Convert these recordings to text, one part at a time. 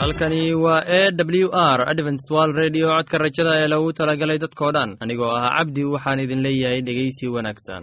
halkani waa e w r adventswal redio codka rajada ee lagu talagalay dadkoo dhan. Anigoo ah cabdi waxaan idin leeyahay dhegeysi wanaagsan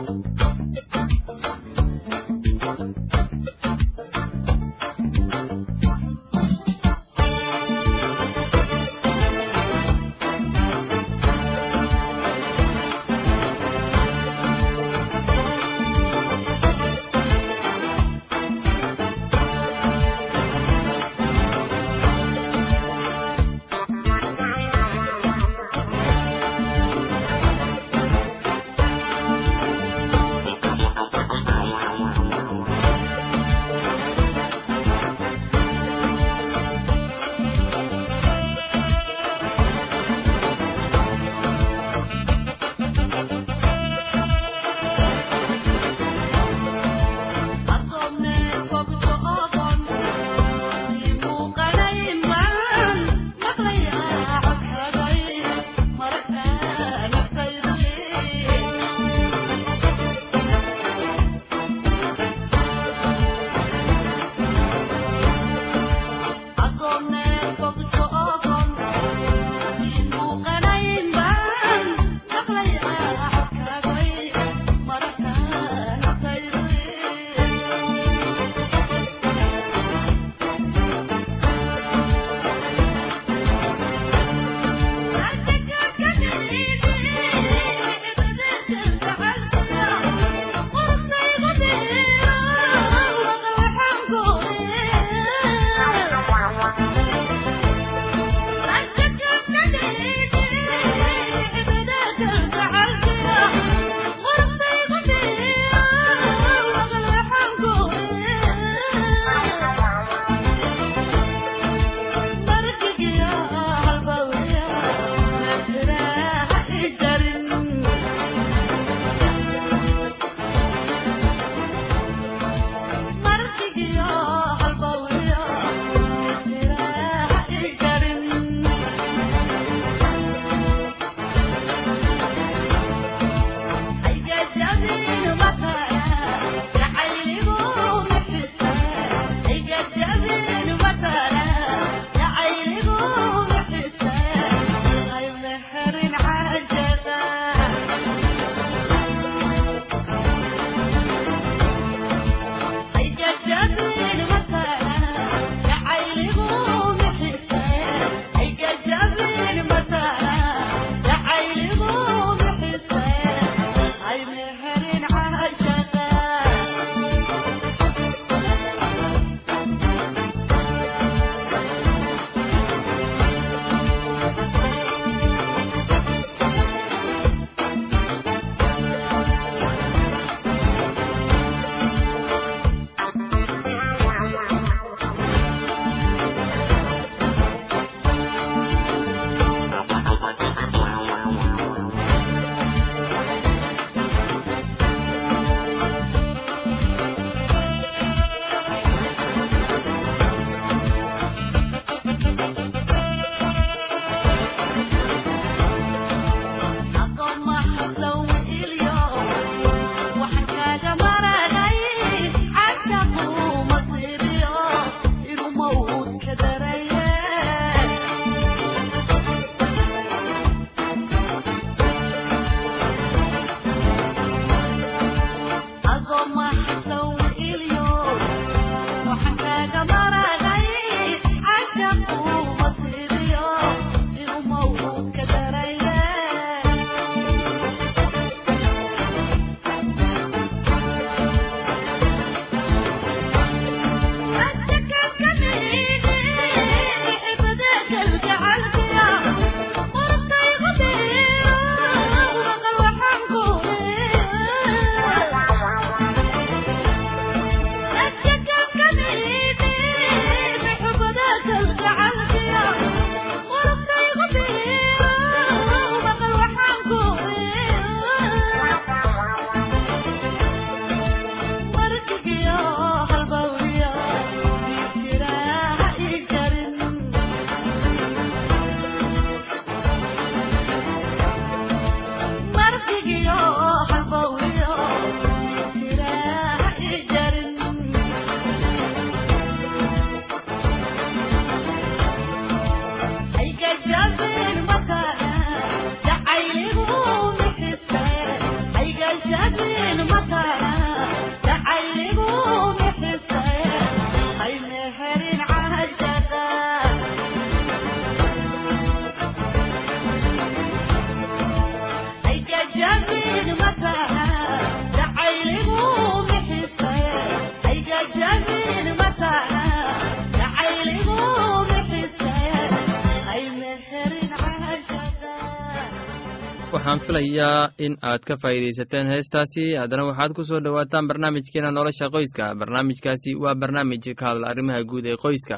waxaan filayaa in aad ka faa'iidaysateen heestaasi. Haddana waxaad ku soo dhowaataan barnaamijkeena nolosha qoyska. Barnaamijkaasi waa barnaamij ka hadla arrimaha guud ee qoyska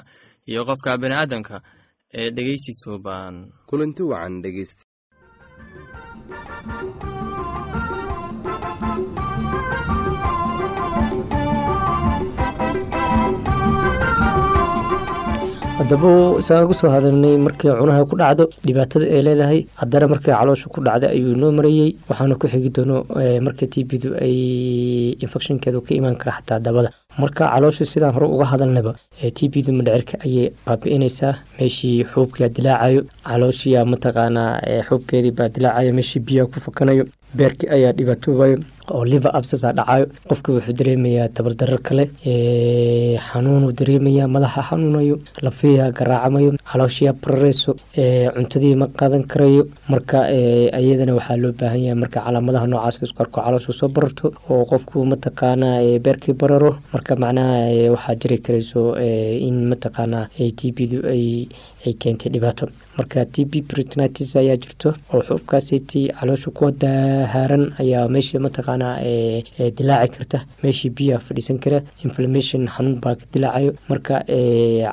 iyo qofka bini'aadamka ee dhegeysi suuban. Kulanti wacan dhegeyst haddaba isaan ugu soo hadalnay markii cunaha ku dhacdo dhibaatada ay leedahay haddana markii caloosha ku dhacda ayuu noo marayey waxaana ku xigi doono marka t bdu ay infectionkeedu ka imaan kara xataa dabada. Marka caloosha sidaan hore uga hadalnaba t bdu madhecirka ayay baabi'inaysaa meeshii xuubkaa dilaacayo. Calooshiya mataqaanaa xuubkeedii baa dilaacayo meeshii biyaha ku fakanayo beerkii ayaa dhibaatoobayo oo liver absasa dhacayo qofka wuxuu dareemayaa tabardarar kale xanuunuu dareemayaa madaxa xanuunayo lafiya garaacamayo calooshiya barareyso cuntadii ma qaadan karayo. Marka iyadana waxaa loo baahan yahay marka calaamadaha noocaas isku arko caloosha soo bararto oo qofku mataqaanaa beerkii bararo. Marka macnaha waxaa jiri karayso in mataqaanaa t bdu ay ay keentay dhibaato. Marka t b britnitis ayaa jirto oo xuubkaasiti caloosha kuwa dahaaran ayaa meesha mataqaanaa dilaaci karta. Meeshii biyaha fadhiisan kara inflammation xanuun baa dilaacayo. Marka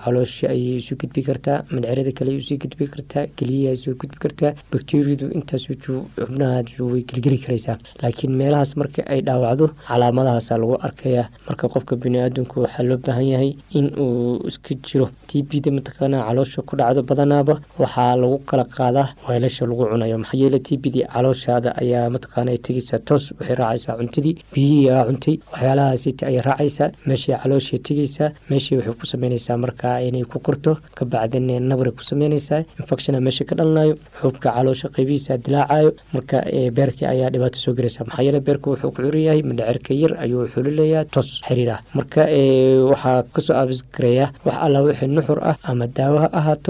caloosha ayay isu gudbi kartaa madcerada kale u sii gudbi kartaa keliyaha isu gudbi kartaa bacteriadu intaas xubnaha way gelgeli karaysaa. Laakiin meelahaas marka ay dhaawacdo calaamadahaasa lagu arkaya marka qofka biniaadamku waxaa loo baahan yahay in uu iska jiro t b da mataqaanaa caloosha ku dhacdo badanaaba waxaa lagu kala qaadaa weelasha lagu cunayo. Maxaa yeele t b d calooshaada ayaa mataqaana tegeysaa toos waxay raacaysaa cuntadii biyihii aa cuntay waxyaalahaasita ayay raacaysaa meeshay calooshay tegeysaa meeshii waxay ku sameynaysaa markaa inay ku korto ka bacdin nabray ku sameynaysaa infectiona meesha ka dhalanayo xuubka caloosha qaybihiisa dilaacayo marka beerkii ayaa dhibaato soo gelaysa. Maxaa yeele beerka wuxuu ku xiran yahay mindhacirka yar ayuu xulilayaa toos xiriir marka waxaa ka soo aabis wax alla wixii nuxur ah ama daawo ha ahaato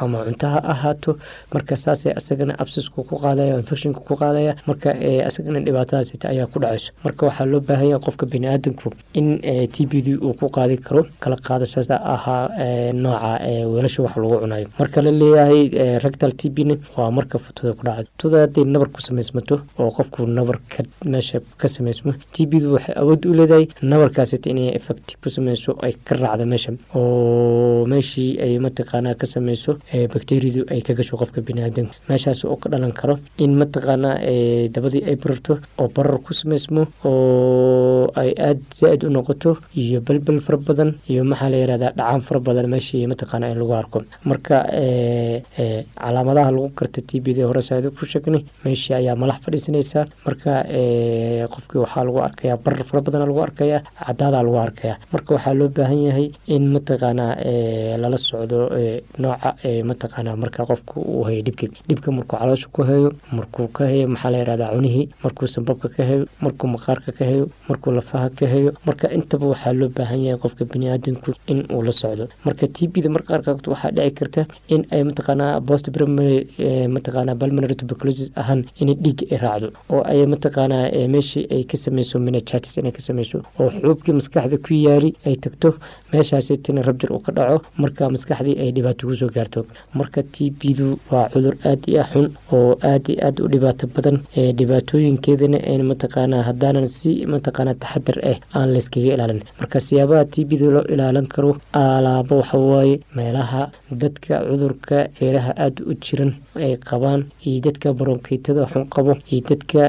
ama cunto ha ahaato. Marka saasay asagana absisku ku qaadaya infectionka ku qaadaya marka asagana dhibaatadaasita ayaa ku dhacayso. Marka waxaa loo baahanya qofka biniaadamku in t b d uu ku qaadi karo kala qaadashada ahaa nooca weelasha wax lagu cunayo. Marka la leeyahay rectal t b n waa marka futada ku dhacdo. Futada hadday nabar ku samaysmato oo qofku nabar ka meesha ka samaysmo t b du waxay awood u leedahay nabarkaasita inay effect ku sameyso ay ka raacdo meesha. Oo meeshii ay mataqaanaa ka bacteriadu ay ka gasho qofka biniaadamka meeshaas oo ka dhalan karo in mataqaanaa dabadii ay bararto oo barar ku samaysmo oo ay aada zaa-id u noqoto iyo belbel fara badan iyo maxaa la yihahdaa dhacaan fara badan meeshii mataqaana in lagu arko. Marka calaamadaha lagu garta t b d hore saada ku sheegnay meeshii ayaa malax fadhiisanaysaa marka qofkii waxaa lagu arkayaa barar fara badan lagu arkayaa cadaadaa lagu arkayaa. Marka waxaa loo baahan yahay in mataqaanaa lala socdo nooca mataqaanaa marka qofka uu hayo dhibki dhibka markuu caloosha ku hayo markuu ka hayo maxaa la yihahdaa cunihii markuu sambabka ka hayo markuu maqaarka ka hayo markuu lafaha ka hayo marka intaba waxaa loo baahan yahay qofka biniaadamku in uu la socdo. Marka t b da marka qaarkood waxaa dhici karta in ay mataqaanaa post primary mataqaanaa pulmonary tuberculosis ahaan inay dhiig ay raacdo oo ay mataqaanaa meeshii ay ka sameyso menachatis inay ka sameyso oo xuubkii maskaxda ku yaali ay tagto meeshaasi tina rabjir uu ka dhaco marka maskaxdii ay dhibaato ku soo gaarto marka t b du waa cudur aad iyo ah xun oo aad iyo aad u dhibaato badan dhibaatooyinkeedana n mataqaanaa haddaanan si mataqaanaa taxadar ah aan layskaga ilaalin. Marka siyaabaha t b da loo ilaalin karo alaabo waxawaaye meelaha dadka cudurka feeraha aada u jiran ay qabaan iyo dadka baronkeytada xun qabo iyo dadka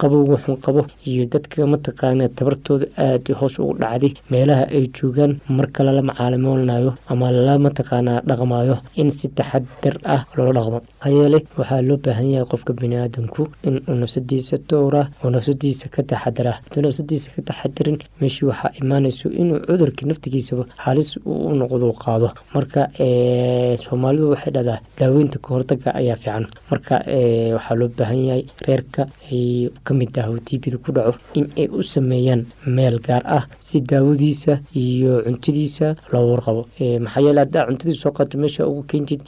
qabowga xun qabo iyo dadka mataqaanaa tabartooda aada hoos ugu dhacday. Meelaha ay joogaan marka lala macaalimoolnayo ama lala mataqaanaa dhaqma hadlaayo in si taxadar ah loola dhaqmo. Maxaa yeelay waxaa loo baahan yahay qofka biniaadanku inuu nafsadiisa dowra oo nafsadiisa ka taxadara hadduu nafsadiisa ka taxadarin meeshii waxaa imaanayso inuu cudurka naftigiisaba halis uu u noqdo qaado. Marka soomaalidu waxay dhahdaa daaweynta kahortaga ayaa fiican. Marka waxaa loo baahan yahay reerka ay ka mid ah tiibida ku dhaco in ay u sameeyaan meel gaar ah si daawadiisa iyo cuntadiisa loo warqabo. Maxaa yeele haddaa cuntadiisa soo qato meesha ugu keentid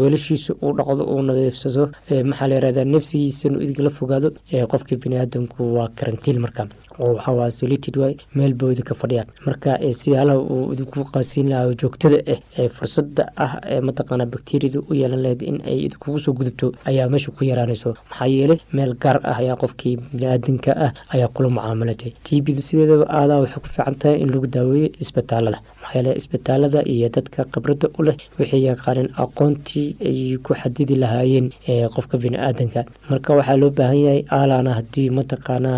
weelashiisa uu dhaqdo uu nadiifsado maxaa la yirahdaa nafsigiisa inuu idigala fogaado qofkii biniaadanku waa karantiil marka oo waxaa solited waay meel baa idinka fadhiya marka siyaalaha uu idinku qaasiin lahaa joogtada ah ee fursada ah ee mataqaana bakteriyada u yeelan lahayd in ay idinkugu soo gudubto ayaa meesha ku yaraanayso. Maxaa yeelay meel gaar ah ayaa qofkii biniaadanka ah ayaa kula mucaamalatay tbdu sideedaba aadaa waxay ku fiican tahay in lagu daaweeyo isbitaalada. Maxaa yeele isbitaalada iyo dadka khibrada u leh waxay yaqaaneen aqoontii ay ku xadidi lahaayeen qofka biniaadanka marka waxaa loo baahan yahay aalaana haddii mataqaana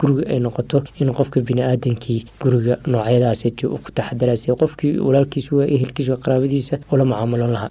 guriga ay noqoto in qofka biniaadankii guriga noocyadaas uu ku taxadaraysa qofkii walaalkiisa waa ehelkiisa qaraabadiisa ula mucaamaloon lahaa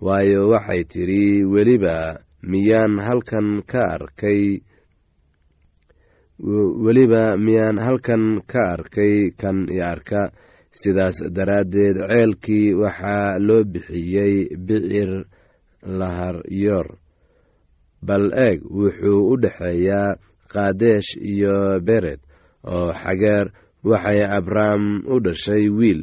waayo waxay tidhi weliba miyaan halkan ka arkay? Weliba miyaan halkan ka arkay kan i arka. Sidaas daraaddeed ceelkii waxaa loo bixiyey bicir laharyoor bal eeg wuxuu u dhexeeyaa kaadesh iyo bered oo xageer waxay abrahm u dhashay wiil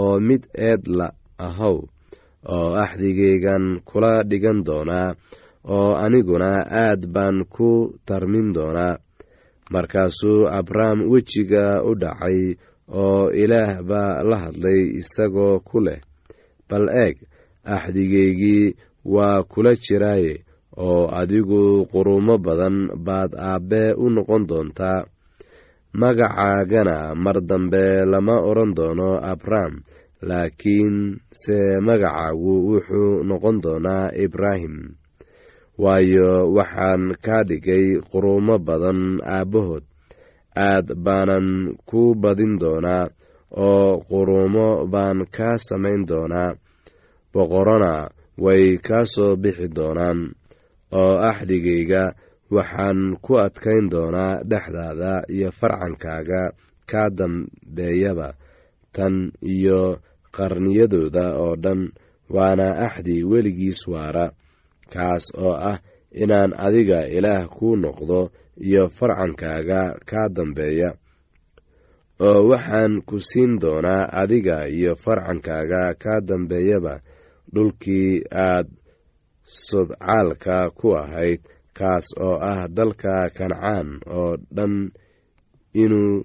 oo mid eed la ahow oo axdigaygan kula dhigan doonaa oo aniguna aad baan ku tarmin doonaa markaasuu abram wejiga u dhacay oo ilaah baa la hadlay isagoo ku leh bal eeg axdigaygii waa kula jiraaye oo adigu qurumo badan baad aabbe u noqon doontaa magacaagana mar dambe lama odhan doono abram laakiin se magacaagu wuxuu noqon doonaa ibraahim. Waayo waxaan kaa dhigay qurumo badan aabbahood. Aad baanan ku badin doonaa oo qurumo baan kaa samayn doonaa. Boqorona way kaa soo bixi doonaan oo axdigayga waxaan ku adkayn doonaa dhexdaada iyo farcankaaga kaa dambeeyaba tan iyo qarniyadooda oo dhan waana axdi weligiis waara kaas oo ah inaan adiga ilaah kuu noqdo iyo farcankaaga kaa dambeeya. Oo waxaan ku siin doonaa adiga iyo farcankaaga kaa dambeeyaba dhulkii aad sodcaalka ku ahayd kaas oo ah dalka kancaan oo dhan inuu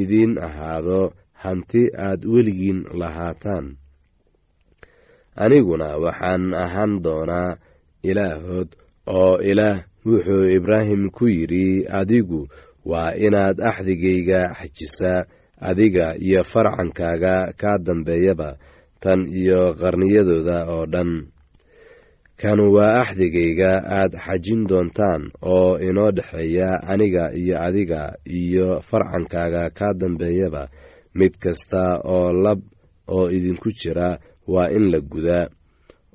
idiin ahaado hanti aad weligiin lahaataan. Aniguna waxaan ahaan doonaa ilaahood oo ilaah wuxuu ibraahim ku yidhi adigu waa inaad axdigayga xajisaa adiga iyo farcankaaga kaa dambeeyaba tan iyo qarniyadooda oo dhan kan waa axdigayga aad xajin doontaan oo inoo dhexeeya aniga iyo adiga iyo farcankaaga kaa dambeeyaba. Mid kasta oo lab oo idinku jira waa in la gudaa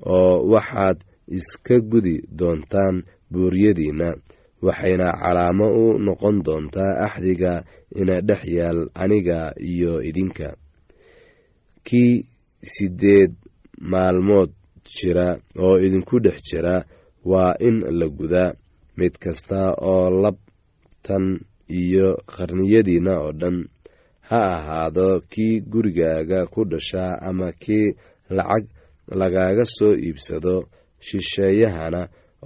oo waxaad iska gudi doontaan buuryadiinna. Waxayna calaamo u noqon doontaa axdiga ina dhex yaal aniga iyo idinka. Kii sideed maalmood jira oo idinku dhex jira waa in la gudaa mid kasta oo labtan iyo qarniyadiinna oo dhan. Ha ahaado kii gurigaaga ku dhashaa ama kii lacag lagaaga soo iibsado shisheeyahana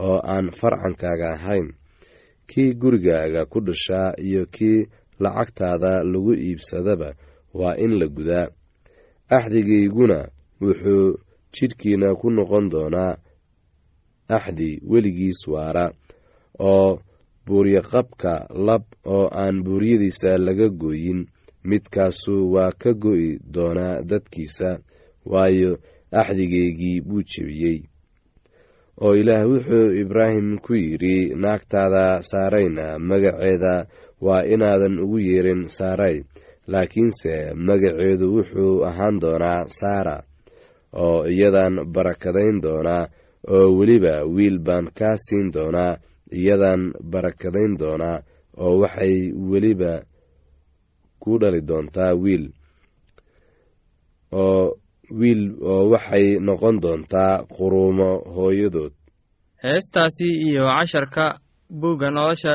oo aan farcankaaga ahayn. Kii gurigaaga ku dhashaa iyo kii lacagtaada lagu iibsadaba waa in la gudaa. Axdigayguna wuxuu jidhkiina ku noqon doonaa axdi weligiis waara oo buuryaqabka lab oo aan buuryadiisa laga gooyin midkaasu waa ka go'i doonaa dadkiisa waayo axdigaygii buu jebiyey. Oo ilaah wuxuu ibraahim ku yidhi naagtaada saarayna magaceeda waa inaadan ugu yeerin saaray laakiinse magaceedu wuxuu ahaan doonaa saara oo iyadan barakadayn doonaa oo weliba wiil baan kaa siin doonaa iyadan barakadayn doonaa oo waxay weliba ku dhali doontaa wiil. Oo wiil oo waxay noqon doontaa quruumo hooyadood. Heestaasi iyo casharka buugga nolosha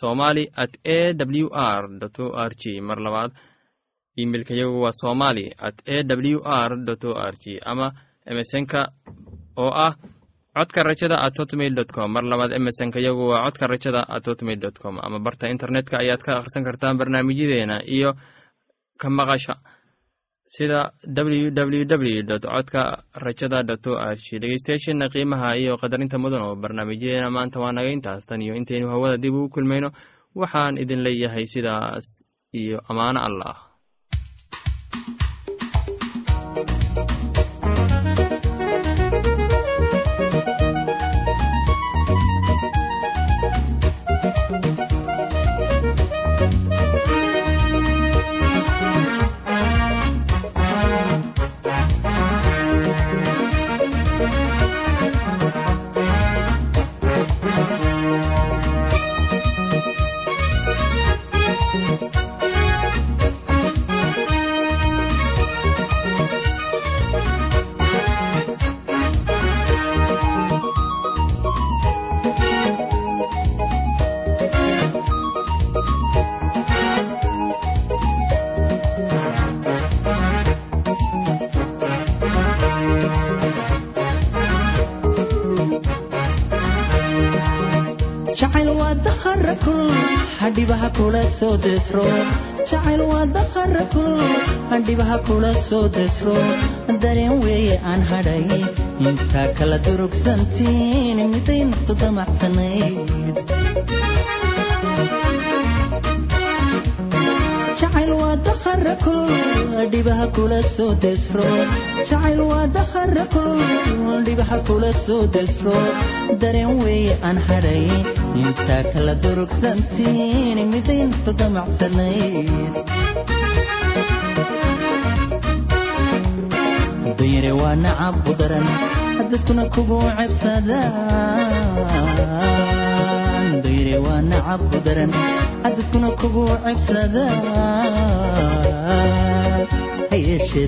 somali at a w r o r g. Mar labaad imeilka yagu waa somali at a w r o r g. Ama emesonka oo ah codka rajada at hotmail dot com. Mar labaad emesonka yagu waa codka rajada at hotmail dot com. Ama barta internetka ayaad ka akhrisan kartaan barnaamijyadeena iyo ka maqasha sida www dot codka rajada dot o r g dhegeystayaasheena qiimaha iyo qadarinta mudan oo barnaamijyadeena maanta waa naga intaas. Tan iyo intaynu hawada dib ugu kulmayno waxaan idin leeyahay sidaas iyo ammaano allah jacayl waa dahara kul hadhibaha kula soo desro jacayl waa dahara kul hadhibaha kula soo desro dareen weeye aan hadhay intaa kala durugsantiin miday naftu damacsanayd jacayl waa dahara kul dhibaha kula soo desro jacayl waa dahara kul dhibaha kula soo desro dareen weeye aan hadhay intaa kala durugsantiin miday naftu damacsanayd dayre waa nacab u daran dadkuna kugu cebsadaan dayre waa nacab u daran dadkuna kugu cebsadaan ha yeeshee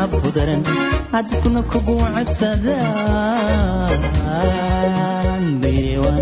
waa nacab u daran dadkuna kugu cebsadaan dayri waa